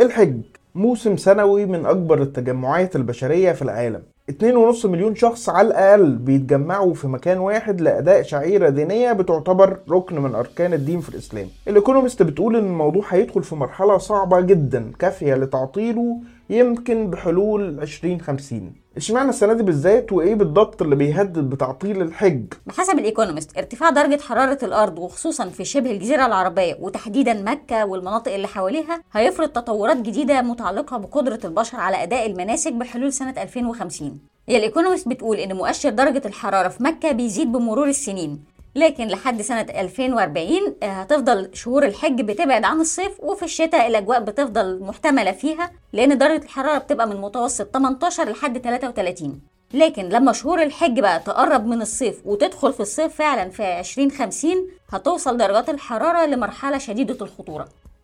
الحج موسم سنوي من أكبر التجمعات البشرية في العالم. 2.5 مليون شخص على الأقل بيتجمعوا في مكان واحد لأداء شعيرة دينية بتعتبر ركن من أركان الدين في الإسلام. الإيكونومست بتقول إن الموضوع هيدخل في مرحلة صعبة جدا كافية لتعطيله يمكن بحلول 2050 اشمعنى السنة دي بالذات وإيه بالضبط اللي بيهدد بتعطيل الحج؟ بحسب الإيكونومست ارتفاع درجة حرارة الأرض وخصوصا في شبه الجزيرة العربية وتحديدا مكة والمناطق اللي حواليها هيفرض تطورات جديدة متعلقة بقدرة البشر على أداء المناسك بحلول سنة 2050 هي الإيكونومست بتقول إن مؤشر درجة الحرارة في مكة بيزيد بمرور السنين. لكن لحد سنة 2040 آه، هتفضل شهور الحج بتبعد عن الصيف وفي الشتاء الأجواء بتفضل محتملة فيها لأن درجة الحرارة بتبقى من متوسط 18 لحد 33 لكن لما شهور الحج بقى تقرب من الصيف وتدخل في الصيف فعلا في 2050 هتوصل درجات الحرارة لمرحلة شديدة الخطورة.